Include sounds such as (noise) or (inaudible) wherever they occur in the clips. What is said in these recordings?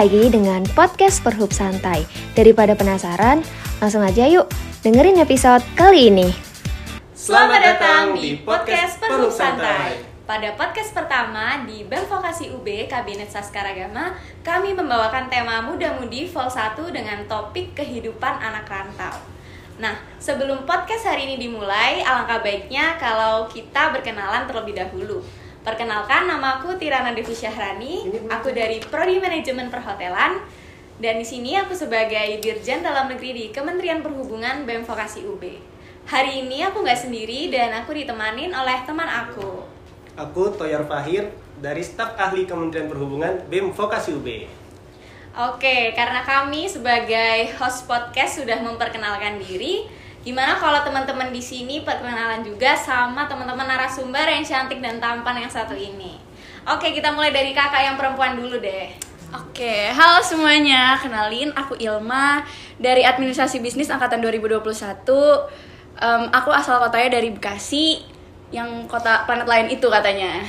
Lagi dengan podcast Perhub Santai. Daripada penasaran, langsung aja yuk dengerin episode kali ini. Selamat datang di podcast Perhub Santai. Pada podcast pertama di BEM Vokasi UB Kabinet Saskaragama, kami membawakan tema muda-mudi Vol 1 dengan topik kehidupan anak rantau. Nah, sebelum podcast hari ini dimulai, alangkah baiknya kalau kita berkenalan terlebih dahulu. Perkenalkan, namaku Tirana Devi Syahrani. Aku dari Prodi Manajemen Perhotelan. Dan di sini aku sebagai Dirjen Dalam Negeri di Kementerian Perhubungan BEM Vokasi UB. Hari ini aku nggak sendiri dan aku ditemanin oleh teman aku. Aku Toyar Fahir dari staf ahli Kementerian Perhubungan BEM Vokasi UB. Oke, karena kami sebagai host podcast sudah memperkenalkan diri, gimana kalau teman-teman di sini perkenalan juga sama teman-teman narasumber yang cantik dan tampan yang satu ini? Oke, kita mulai dari kakak yang perempuan dulu deh. Oke, halo semuanya. Kenalin, aku Ilma dari Administrasi Bisnis angkatan 2021. Em, aku asal kotanya dari Bekasi, yang kota planet lain itu katanya.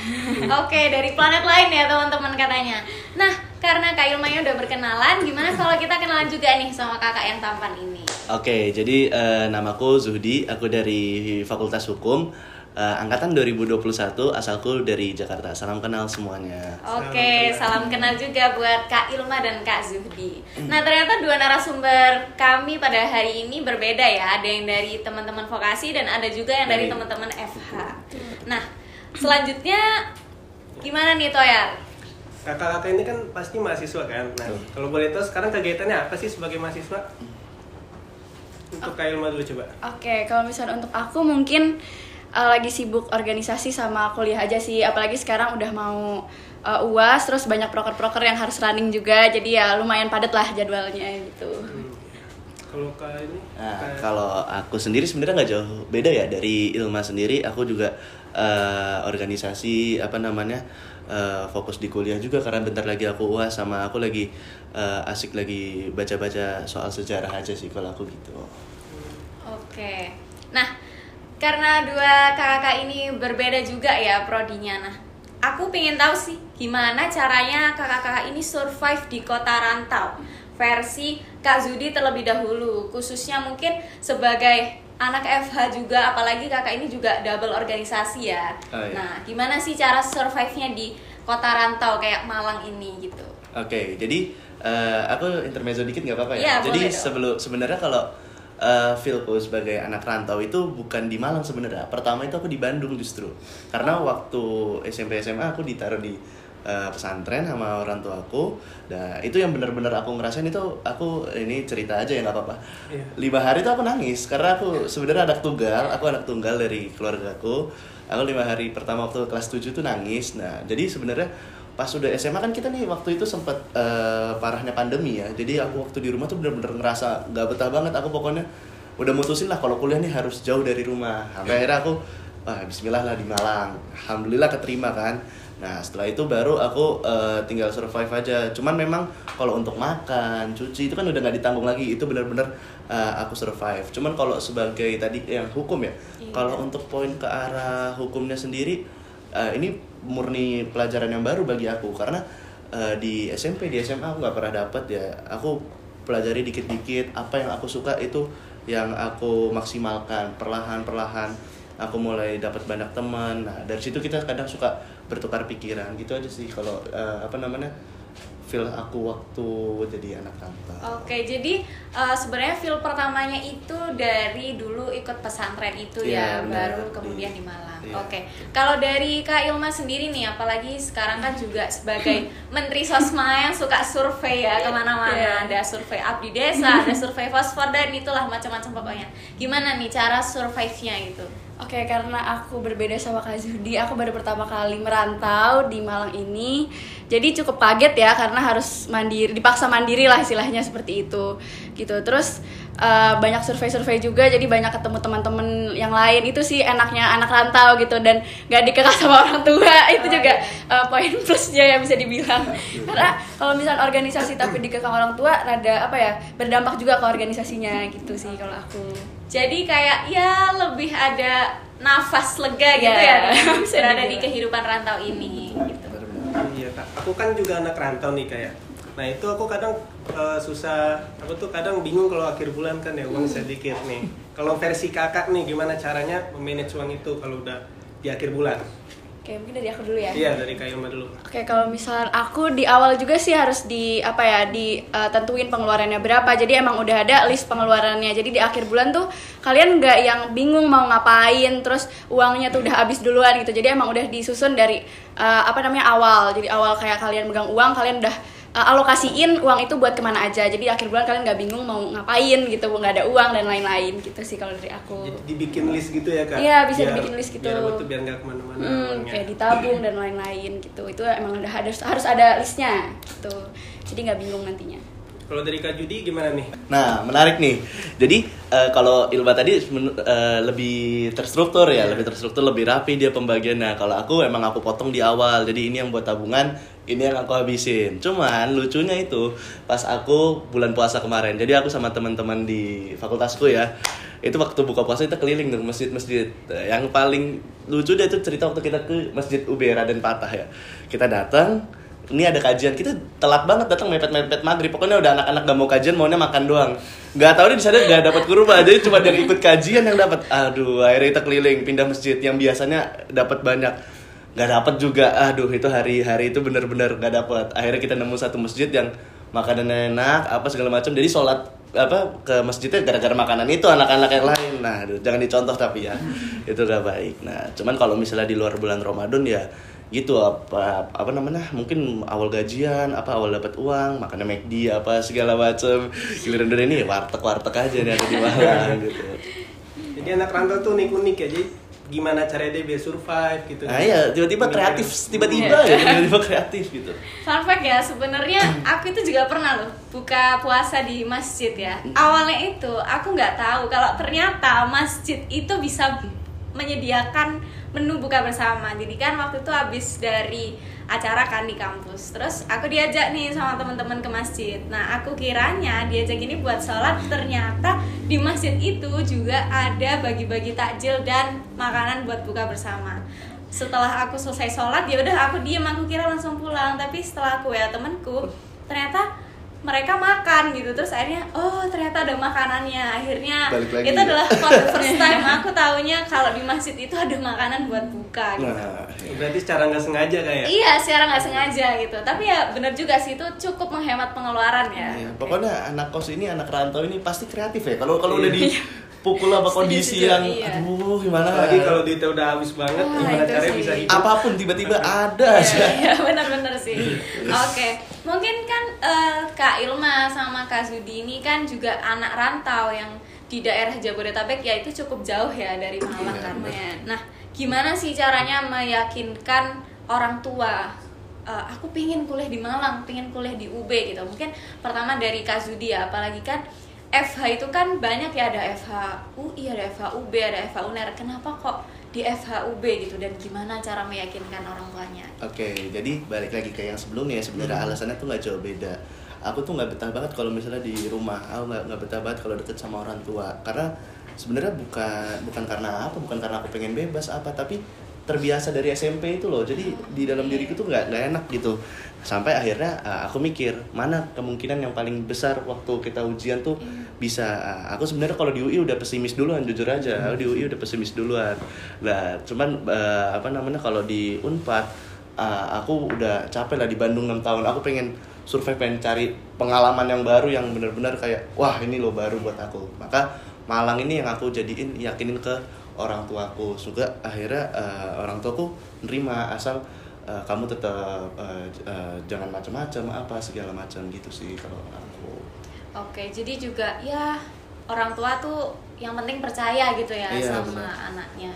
Oke, dari planet lain ya teman-teman katanya. Nah, karena Kak Ilmanya udah berkenalan, gimana kalau kita kenalan juga nih sama kakak yang tampan ini? Oke, jadi eh, namaku Zuhdi, aku dari Fakultas Hukum, eh, angkatan 2021, asalku dari Jakarta. Salam kenal semuanya. Oke, salam kenal juga buat Kak Ilma dan Kak Zuhdi. Nah, ternyata dua narasumber kami pada hari ini berbeda ya. Ada yang dari teman-teman vokasi dan ada juga yang dari Dari- teman-teman FH. Nah, selanjutnya gimana nih Toyar? Kakak-kakak ini kan pasti mahasiswa kan. Nah, kalau boleh tahu sekarang kegiatannya apa sih sebagai mahasiswa? Untuk Kak Ilma dulu coba. Oke, kalau misalnya untuk aku mungkin eh, lagi sibuk organisasi sama kuliah aja sih. Apalagi sekarang udah mau eh, UAS, terus banyak proker-proker yang harus running juga. Jadi ya lumayan padat lah jadwalnya gitu. Hmm. Kalau Kak ini? Nah, kalau aku sendiri sebenarnya nggak jauh beda ya dari Ilma sendiri. Aku juga eh, organisasi apa namanya eh, fokus di kuliah juga karena bentar lagi aku uas sama aku lagi eh, asik lagi baca-baca soal sejarah aja sih kalau aku gitu. Oke. Nah, karena dua kakak ini berbeda juga ya prodinya. Nah, aku pengen tahu sih gimana caranya kakak-kakak ini survive di kota rantau. Versi Kak Zudi terlebih dahulu, khususnya mungkin sebagai anak FH juga, apalagi kakak ini juga double organisasi ya. Oh, iya. Nah, gimana sih cara survive-nya di kota rantau kayak Malang ini gitu? Oke, jadi eh, aku intermezzo dikit nggak apa-apa ya. Iya, jadi sebelum sebenarnya kalau eh, feelku sebagai anak rantau itu bukan di Malang sebenarnya. Pertama itu aku di Bandung justru. Karena waktu SMP SMA aku ditaruh di eh, pesantren sama orang tua aku. Nah itu yang benar-benar aku ngerasain itu aku ini cerita aja ya nggak apa-apa. Iya. Lima hari itu aku nangis karena aku sebenarnya anak tunggal. Aku anak tunggal dari keluarga aku. Aku lima hari pertama waktu kelas 7 tuh nangis. Nah jadi sebenarnya pas udah SMA kan kita nih waktu itu sempet eh, parahnya pandemi ya jadi aku waktu di rumah tuh bener-bener ngerasa nggak betah banget aku pokoknya udah mutusin lah kalau kuliah nih harus jauh dari rumah sampai akhirnya aku wah Bismillah lah di Malang Alhamdulillah keterima kan nah setelah itu baru aku eh, tinggal survive aja. Cuman memang kalau untuk makan cuci itu kan udah nggak ditanggung lagi. Itu bener-bener eh, aku survive. Cuman kalau sebagai tadi yang hukum ya Iya. kalau untuk poin ke arah hukumnya sendiri eh, ini murni pelajaran yang baru bagi aku. Karena eh, di SMP di SMA aku nggak pernah dapet ya. Aku pelajari dikit-dikit apa yang aku suka itu yang aku maksimalkan perlahan-perlahan aku mulai dapat banyak teman nah dari situ kita kadang suka bertukar pikiran gitu aja sih kalau eh, apa namanya feel aku waktu jadi anak rantau Oke, jadi uh, sebenarnya feel pertamanya itu dari dulu ikut pesantren itu ya, Iya, benar. baru kemudian Di- di Malang. iya. Oke, kalau dari Kak Ilma sendiri nih, apalagi sekarang kan juga sebagai (laughs) Menteri Sosma yang suka survei ya ke mana-mana, Iya. ada survei abdi desa, ada survei fosfor dan itulah macam-macam pokoknya. Gimana nih cara survive-nya gitu? Oke, karena aku berbeda sama Kak Zudi, aku baru pertama kali merantau di Malang ini. Jadi cukup kaget ya karena harus mandiri, dipaksa mandiri lah istilahnya seperti itu. Gitu. Terus eh, banyak survei-survei juga jadi banyak ketemu teman-teman yang lain. Itu sih enaknya anak rantau gitu dan gak dikekang sama orang tua. (laughs) Itu juga eh, poin plusnya ya bisa dibilang. Karena kalau misalnya organisasi tapi dikekang orang tua rada apa ya? berdampak juga ke organisasinya gitu sih kalau aku. Jadi kayak ya lebih ada nafas lega gitu Iya, ya bisa (laughs) berada di dibilang. kehidupan rantau ini gitu. Iya kak, aku kan juga anak rantau nih kayak. Nah itu aku kadang eh, susah, aku tuh kadang bingung kalau akhir bulan kan ya uang sedikit nih. Kalau versi kakak nih gimana caranya memanage uang itu kalau udah di akhir bulan? Oke, mungkin dari aku dulu ya. Iya dari Kak Ilma dulu. Oke, kalau misalnya aku di awal juga sih harus di apa ya, ditentuin pengeluarannya berapa. Jadi emang udah ada list pengeluarannya. Jadi di akhir bulan tuh kalian nggak yang bingung mau ngapain, terus uangnya tuh udah habis duluan gitu. Jadi emang udah disusun dari eh, apa namanya awal. Jadi awal kayak kalian megang uang, kalian udah eh, alokasiin uang itu buat ke mana aja. Jadi akhir bulan kalian nggak bingung mau ngapain gitu, nggak ada uang dan lain-lain gitu sih kalau dari aku. Jadi dibikin list gitu ya kak? Iya, bisa dibikin list gitu. Biar tuh biar nggak ke mana-mana Hmm, kayak ditabung dan lain-lain gitu. Itu emang udah harus harus ada listnya gitu. Jadi nggak bingung nantinya. Kalau dari Kak Judi gimana nih? Nah, menarik nih. Jadi eh, kalau Ilma tadi eh, lebih terstruktur ya, lebih terstruktur, lebih rapi dia pembagiannya. Kalau aku emang aku potong di awal. Jadi ini yang buat tabungan, ini yang aku habisin. Cuman lucunya itu pas aku bulan puasa kemarin. Jadi aku sama teman-teman di fakultasku ya. Itu waktu buka puasa kita keliling ke masjid-masjid. Yang paling lucu dia tuh cerita waktu kita ke Masjid UB Raden Patah ya. Kita datang ini ada kajian. Kita telat banget datang mepet-mepet maghrib. Pokoknya udah anak-anak gak mau kajian maunya makan doang. Nggak tahu nih di sana nggak dapat kurma jadi cuma yang ikut kajian yang dapat aduh akhirnya kita keliling pindah masjid yang biasanya dapat banyak. Nggak dapat juga. Aduh itu hari hari itu bener-bener nggak dapat akhirnya kita nemu satu masjid yang makanan enak apa segala macam. Jadi sholat apa ke masjidnya gara-gara makanan itu anak-anak yang lain. Nah aduh, jangan dicontoh tapi ya. Itu gak baik. Nah cuman kalau misalnya di luar bulan Ramadan ya gitu apa apa namanya mungkin awal gajian apa awal dapat uang makannya McD apa segala macam giliran udah ini warteg warteg aja nih ada di Malang (laughs) gitu. Jadi anak rantau tuh unik-unik ya, jadi gimana caranya dia biar survive gitu. nah iya tiba-tiba kreatif tiba-tiba ya tiba-tiba kreatif gitu. Fun fact ya, sebenarnya aku itu juga pernah loh buka puasa di masjid ya. Awalnya itu aku nggak tahu kalau ternyata masjid itu bisa menyediakan menu buka bersama. Jadi kan waktu itu habis dari acara kan di kampus. Terus aku diajak nih sama teman-teman ke masjid. Nah aku kiranya diajak ini buat sholat, ternyata di masjid itu juga ada bagi-bagi takjil dan makanan buat buka bersama setelah aku selesai sholat ya udah aku diem aku kira langsung pulang tapi setelah aku ya temenku ternyata mereka makan gitu terus akhirnya oh ternyata ada makanannya akhirnya Balik lagi itu ya. adalah for the first (laughs) time aku taunya kalau di masjid itu ada makanan buat buka gitu nah Berarti secara nggak sengaja kayak. iya secara nggak sengaja gitu tapi ya benar juga sih itu cukup menghemat pengeluaran ya Iya, pokoknya anak kos ini anak rantau ini pasti kreatif ya kalau kalau udah Iya. dipukul apa kondisi yang iya. aduh gimana Apalagi kalau duitnya udah habis banget, Wah, gimana caranya sih. bisa hidup? apa pun tiba-tiba (laughs) ada Iya, aja iya benar-benar sih. (laughs) Oke, mungkin kan eh, Kak Ilma sama Kak Zudi ini kan juga anak rantau yang di daerah Jabodetabek ya itu cukup jauh ya dari Malang Iya, kan. benar. Nah, gimana sih caranya meyakinkan orang tua? eh, aku pengen kuliah di Malang, pengen kuliah di UB gitu. Mungkin pertama dari Kak Zudi ya, apalagi kan FH itu kan banyak ya ada FH UI, ada FH UB, ada FH UNER. Kenapa kok di FH UB gitu dan gimana cara meyakinkan orang tuanya? Oke, jadi balik lagi ke yang sebelumnya ya sebenarnya alasannya tuh nggak jauh beda. Aku tuh nggak betah banget kalau misalnya di rumah, aku nggak nggak betah banget kalau deket sama orang tua. Karena sebenarnya bukan bukan karena apa, bukan karena aku pengen bebas apa, tapi terbiasa dari SMP itu loh. Jadi di dalam diriku tuh nggak nggak enak gitu. Sampai akhirnya uh, aku mikir mana kemungkinan yang paling besar waktu kita ujian tuh bisa. uh, aku sebenarnya kalau di UI udah pesimis duluan, jujur aja. Aku di UI udah pesimis duluan. Nah, cuman uh, apa namanya kalau di Unpad uh, aku udah capek lah di Bandung 6 tahun. Aku pengen survei pengen cari pengalaman yang baru yang benar-benar kayak wah ini loh baru buat aku. Maka Malang ini yang aku jadiin yakinin ke orang tuaku. Juga akhirnya uh, orang tuaku nerima asal uh, kamu tetap uh, uh, jangan macam-macam apa segala macam gitu sih kalau aku. Oke, jadi juga ya orang tua tuh yang penting percaya gitu ya Iya, sama benar. anaknya.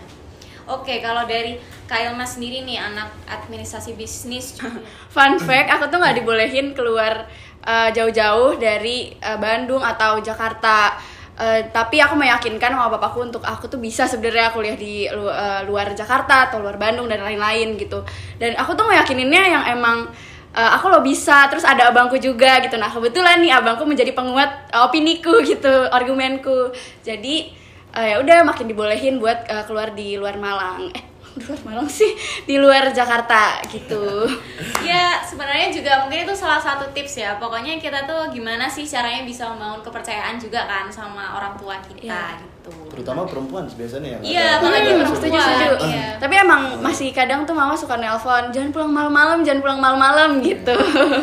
Oke, kalau dari Kak Ilma sendiri nih anak administrasi bisnis (laughs) Fun fact, aku tuh nggak dibolehin keluar uh, jauh-jauh dari uh, Bandung atau Jakarta. Uh, tapi aku meyakinkan sama bapakku untuk aku tuh bisa sebenarnya kuliah di lu- uh, luar Jakarta atau luar Bandung dan lain-lain gitu. Dan aku tuh meyakininnya yang emang uh, aku lo bisa, terus ada abangku juga gitu. Nah kebetulan nih abangku menjadi penguat uh, opiniku (laughs) gitu, argumenku. Jadi uh, ya udah makin dibolehin buat uh, keluar di luar Malang. Eh di luar Malang sih di luar Jakarta gitu (laughs) Ya sebenarnya juga mungkin itu salah satu tips ya. Pokoknya kita tuh gimana sih caranya bisa membangun kepercayaan juga kan sama orang tua kita Iya. gitu. Terutama perempuan biasanya yang Iya, apalagi Hmm, perempuan. (laughs) setuju setuju Iya. tapi emang masih kadang tuh mama suka nelpon jangan pulang malam-malam jangan pulang malam-malam gitu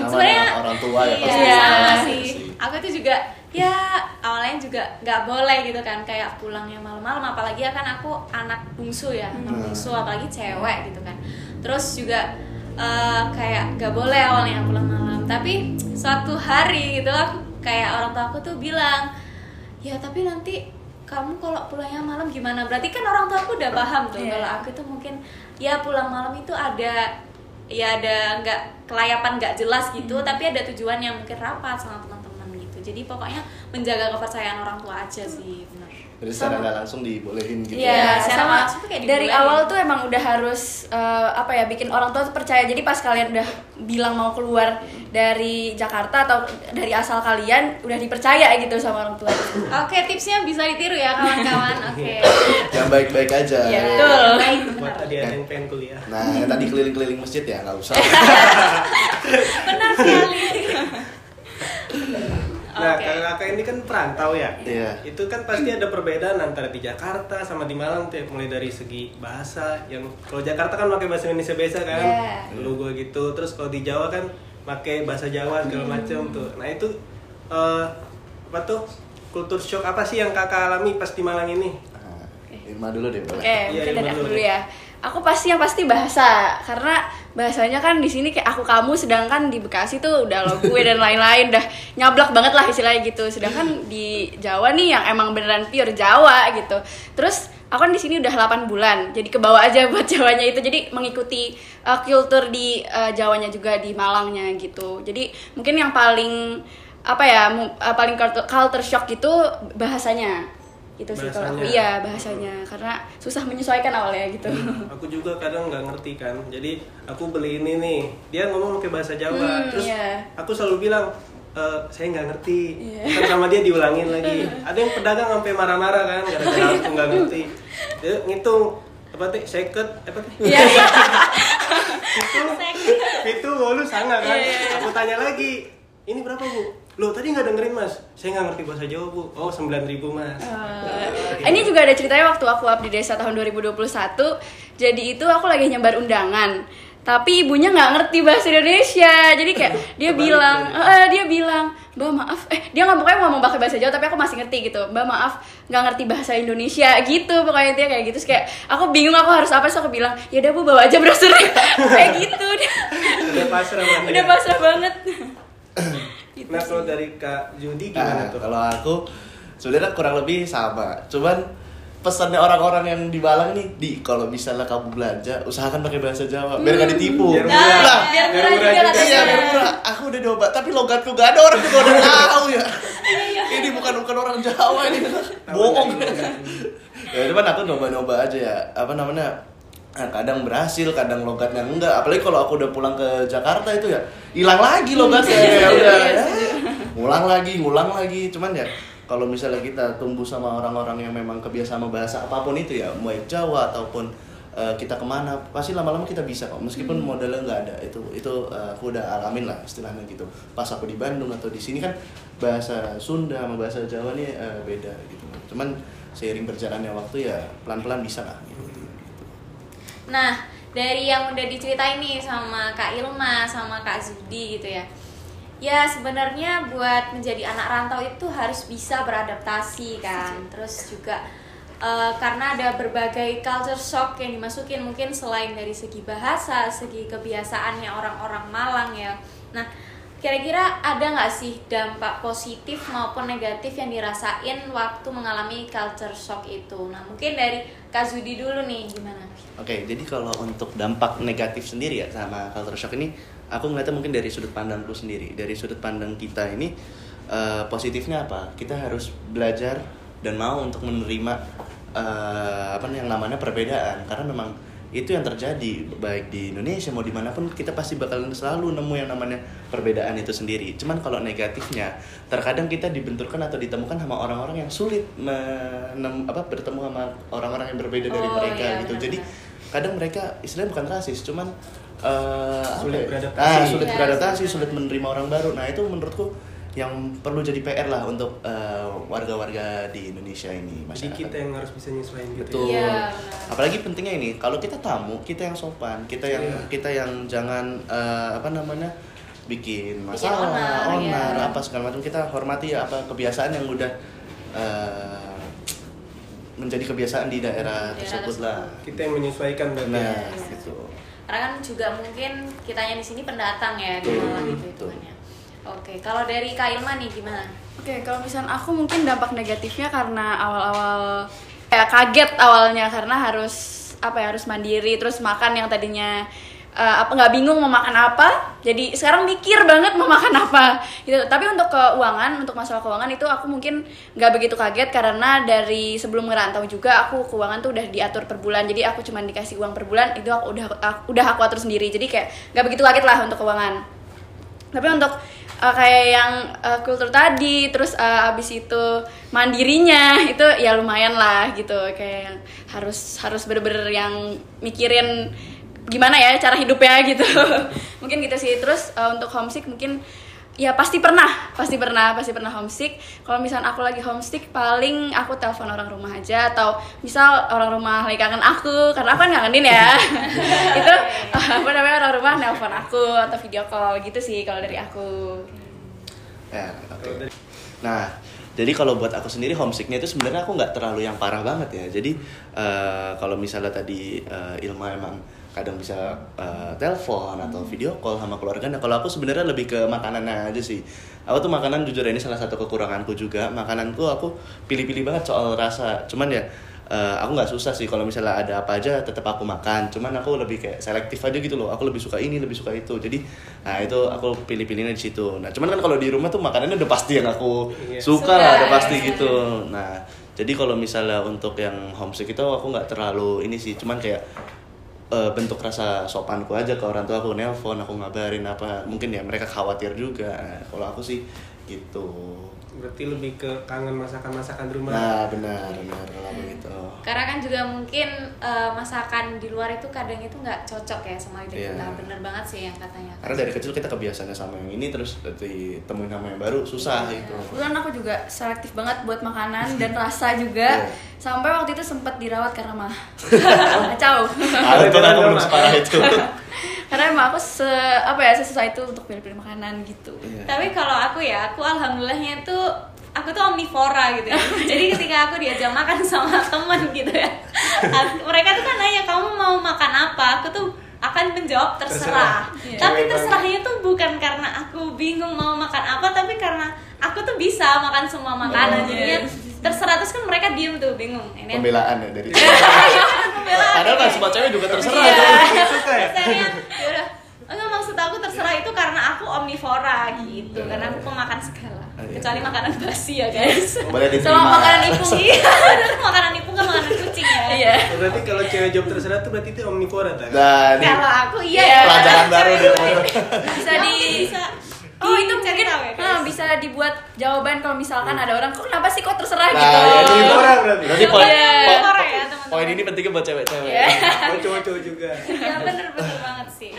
Sebenarnya orang tua ya iya, pasti Iya. sih. Aku tuh juga ya awalnya juga nggak boleh gitu kan kayak pulangnya malam-malam apalagi ya kan aku anak bungsu ya anak Hmm. bungsu apalagi cewek gitu kan terus juga eh, kayak nggak boleh awalnya pulang malam tapi suatu hari gitu aku kayak orang tua aku tuh bilang ya tapi nanti kamu kalau pulangnya malam gimana berarti kan orang tua aku udah paham tuh Iya. kalau aku tuh mungkin ya pulang malam itu ada ya ada nggak kelayapan nggak jelas gitu Hmm. tapi ada tujuan yang mungkin rapat sama teman-teman gitu. Jadi pokoknya menjaga kepercayaan orang tua aja sih benar jadi secara nggak langsung dibolehin gitu Iya, Ya, secara sama. langsung tuh kayak dari awal tuh emang udah harus eh, apa ya bikin orang tua tuh percaya. Jadi pas kalian udah bilang mau keluar dari Jakarta atau dari asal kalian udah dipercaya gitu sama orang tua. oke tipsnya bisa ditiru ya kawan-kawan. (laughs) Oke. Yang baik-baik aja. Iya. ya. Betul. baik buat benar tadi ada yang pengen kuliah. Nah yang tadi keliling-keliling masjid ya nggak usah. (laughs) Benar sekali (laughs) Nah, Oke. kakak ini kan perantau ya. Iya. Itu kan pasti ada perbedaan antara di Jakarta sama di Malang tuh, ya. mulai dari segi bahasa. Yang kalau Jakarta kan pakai bahasa Indonesia biasa kan, Iya. lu gue gitu. Terus kalau di Jawa kan pakai bahasa Jawa segala macem tuh. Nah itu eh, apa tuh kultur shock apa sih yang kakak alami pas di Malang ini? Nah, Irma dulu deh boleh Oke, Iya, mungkin dari Irma aku dulu ya. Aku pasti yang pasti bahasa karena bahasanya kan di sini kayak aku kamu sedangkan di Bekasi tuh udah lo gue dan lain-lain udah nyablak banget lah istilahnya gitu. Sedangkan di Jawa nih yang emang beneran pure Jawa gitu. Terus aku kan di sini udah 8 bulan. Jadi ke bawah aja (laughs) buat Jawanya itu. Jadi mengikuti uh, kultur di uh, Jawanya juga di Malangnya gitu. Jadi mungkin yang paling apa ya uh, paling culture- shock itu bahasanya gitu sih kalau aku iya bahasanya karena susah menyesuaikan awalnya gitu Aku juga kadang nggak ngerti kan. Jadi aku beli ini nih, dia ngomong pakai bahasa Jawa. Hmm, Terus iya. aku selalu bilang e, saya nggak ngerti. Iya. Kan sama dia diulangin lagi. Ada yang pedagang sampai marah-marah kan gara-gara aku nggak ngerti. Dia ngitung apa teh seket apa teh Iya, iya. itu itu lu sangat kan Iya, aku tanya lagi ini berapa bu lo tadi nggak dengerin mas? Saya nggak ngerti bahasa Jawa bu. Oh sembilan ribu mas. Eh, ini juga ada ceritanya waktu aku up di desa tahun 2021 jadi itu aku lagi nyembar undangan. Tapi ibunya nggak ngerti bahasa Indonesia. Jadi kayak (laughs) dia Kebalik bilang berarti. eh dia bilang mbak maaf. Eh dia nggak pokoknya ngomong pakai bahasa Jawa tapi aku masih ngerti gitu. Mbak maaf nggak ngerti bahasa Indonesia. Gitu pokoknya dia kayak gitu. Terus kayak aku bingung aku harus apa? Sih aku bilang ya udah bu bawa aja brosurnya (laughs) kayak gitu. Udah pasrah banget udah pasrah banget (clears throat) Gitu nah kalau dari kak Judi gimana Nah, tuh kalau aku sebenarnya kurang lebih sama. Cuman pesannya orang-orang yang di Malang nih, di kalau misalnya kamu belanja, usahakan pakai bahasa Jawa biar gak ditipu. Biar Nah, murah. Lah, biar Biar murah murah juga juga. katanya. Iya, biar murah. Aku udah coba, tapi logatku gak ada orang juga udah tahu ya. ini bukan bukan orang Jawa ini. Bohong. ya cuman aku nyoba-nyoba aja ya. Apa namanya? Nah, kadang berhasil, kadang logatnya enggak. Apalagi kalau aku udah pulang ke Jakarta itu ya hilang lagi logatnya. ya udah. ya. Ngulang lagi, ngulang lagi. Cuman ya kalau misalnya kita tumbuh sama orang-orang yang memang kebiasaan sama bahasa apa pun itu ya, baik Jawa ataupun eh, kita ke mana, pasti lama-lama kita bisa kok. Meskipun modalnya nggak ada, itu itu eh, aku udah alamin lah istilahnya gitu. Pas aku di Bandung atau di sini kan bahasa Sunda sama bahasa Jawa nih eh, beda gitu. Cuman seiring berjalannya waktu ya pelan-pelan bisa lah. Gitu. Nah, dari yang udah diceritain nih sama Kak Ilma, sama Kak Zudi gitu ya. Ya sebenarnya buat menjadi anak rantau itu harus bisa beradaptasi kan. Terus juga eh, karena ada berbagai culture shock yang dimasukin mungkin selain dari segi bahasa, segi kebiasaannya orang-orang Malang ya. Nah, kira-kira ada nggak sih dampak positif maupun negatif yang dirasain waktu mengalami culture shock itu? Nah, mungkin dari Kak Zudi dulu nih gimana? Oke, jadi kalau untuk dampak negatif sendiri ya sama culture shock ini, aku ngeliatnya mungkin dari sudut pandangku sendiri. Dari sudut pandang kita ini, eh, positifnya apa? Kita harus belajar dan mau untuk menerima eh, apa yang namanya perbedaan. Karena memang itu yang terjadi baik di Indonesia mau di mana pun kita pasti bakal selalu nemu yang namanya perbedaan itu sendiri. Cuman kalau negatifnya, terkadang kita dibenturkan atau ditemukan sama orang-orang yang sulit menem, apa bertemu sama orang-orang yang berbeda dari Oh, mereka iya, gitu. Jadi kadang mereka istilahnya bukan rasis cuman apa Sulit ya? beradaptasi. Ah, sulit Iya, beradaptasi sulit menerima orang baru nah itu menurutku yang perlu jadi PR lah untuk eh, warga-warga di Indonesia ini Jadi masyarakat kita yang harus bisa nyesuaiin gitu. Betul. Iya, benar. Apalagi pentingnya ini, kalau kita tamu, kita yang sopan, kita yang Iya. kita yang jangan eh, apa namanya bikin masalah, onar, onar, iya. apa segala macam. Kita hormati ya apa kebiasaan yang udah eh, menjadi kebiasaan di daerah Daerah tersebut lah. Kita yang menyesuaikan berarti. Nah, Iya. gitu. Karena kan juga mungkin kitanya di sini pendatang ya di Betul, Malang itu betul. hitungannya. Oke, kalau dari Kak Ilma nih gimana? Oke, kalau misalnya aku mungkin dampak negatifnya karena awal-awal kayak kaget awalnya karena harus apa ya harus mandiri terus makan yang tadinya eh, apa nggak bingung mau makan apa jadi sekarang mikir banget mau makan apa gitu. Tapi untuk keuangan untuk masalah keuangan itu aku mungkin nggak begitu kaget karena dari sebelum ngerantau juga aku keuangan tuh udah diatur per bulan. Jadi aku cuma dikasih uang per bulan itu aku udah aku, udah aku atur sendiri. Jadi kayak nggak begitu kaget lah untuk keuangan. Tapi untuk uh, kayak yang uh, kultur tadi terus uh, abis itu mandirinya (laughs) itu ya lumayan lah gitu. Kayak yang harus harus bener-bener yang mikirin gimana ya cara hidupnya gitu. (laughs) Mungkin gitu sih. Terus uh, untuk homesick mungkin ya pasti pernah pasti pernah pasti pernah homesick kalau misalnya aku lagi homesick paling aku telepon orang rumah aja atau misal orang rumah lagi kangen aku karena aku kan ngangenin ya (laughs) itu apa namanya orang rumah nelpon aku atau video call gitu sih kalau dari aku Ya, oke. Kalau dari- Nah, jadi kalau buat aku sendiri homesicknya itu sebenarnya aku nggak terlalu yang parah banget ya. Jadi eh, kalau misalnya tadi eh, Ilma emang kadang bisa eh, telepon atau video call sama keluarga. Nah, kalau aku sebenarnya lebih ke makanannya aja sih. Aku tuh makanan jujur ini salah satu kekuranganku juga. Makananku aku pilih-pilih banget soal rasa. Cuman ya eh, aku nggak susah sih kalau misalnya ada apa aja tetap aku makan. Cuman aku lebih kayak selektif aja gitu loh. Aku lebih suka ini, lebih suka itu. Jadi nah itu aku pilih-pilihnya di situ. Nah, cuman kan kalau di rumah tuh makanannya udah pasti yang aku Iya. suka lah, udah pasti iya. gitu. Nah, jadi kalau misalnya untuk yang homesick itu aku nggak terlalu ini sih, cuman kayak eh, bentuk rasa sopanku aja ke orang tua aku nelpon, aku ngabarin apa, mungkin ya mereka khawatir juga. Nah, kalau aku sih gitu. Berarti lebih ke kangen masakan-masakan di rumah. Nah, benar, benar kalau begitu. Karena kan juga mungkin eh, masakan di luar itu kadang itu nggak cocok ya sama lidah Iya. kita. Bener banget sih yang katanya. Karena dari kecil kita kebiasaannya sama yang ini terus ditemuin sama yang baru susah gitu. kebetulan aku juga selektif banget buat makanan dan (laughs) rasa juga Iya. sampai waktu itu sempat dirawat karena mah (laughs) kacau Ah, itu aku belum separah itu. (laughs) karena emang aku se apa ya sesusah itu untuk pilih-pilih makanan gitu Iya. Tapi kalau aku ya, aku alhamdulillahnya tuh aku tuh omnivora gitu ya. (laughs) Jadi ketika aku diajak makan sama temen gitu ya, aku- mereka tuh kan nanya kamu mau makan apa, aku tuh akan menjawab terserah. Terserah. Iya. Tapi Cewek terserahnya tuh bukan karena aku bingung mau makan apa, tapi karena aku tuh bisa makan semua makanan. Oh, Jadinya terserah terus kan mereka diem tuh bingung. Ini Pembelaan ya dari (laughs) pembelaan. Padahal kan semua cewek juga terserah. Iya. (laughs) Suka ya? Yaudah. Enggak maksud aku terserah itu karena aku omnivora gitu, karena aku pemakan segala. Oh, iya. Kecuali makanan basi ya guys. Diterima. sama makanan ipung Iya, makanan ipung kan makanan kucing ya. iya Oh, Berarti kalau cewek jawab terserah tuh berarti itu omnivora tak? Nah, ini Kalau aku iya Iya. ya. pelajaran baru deh. bisa di bisa. Oh itu mungkin tahu ya, nah, bisa dibuat jawaban kalau misalkan ada orang kok kenapa sih kok terserah Nah, gitu ya, Omnivora berarti. Berarti poin, Iya. poin- ya, teman-teman. poin ini pentingnya buat cewek-cewek. Iya. Oh cowok-cowok juga. Ya bener bener banget sih.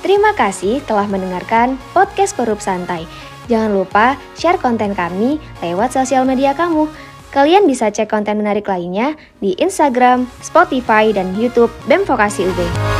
Terima kasih telah mendengarkan podcast Korup Santai. Jangan lupa share konten kami lewat sosial media kamu. Kalian bisa cek konten menarik lainnya di Instagram, Spotify, dan YouTube BEM Vokasi UB.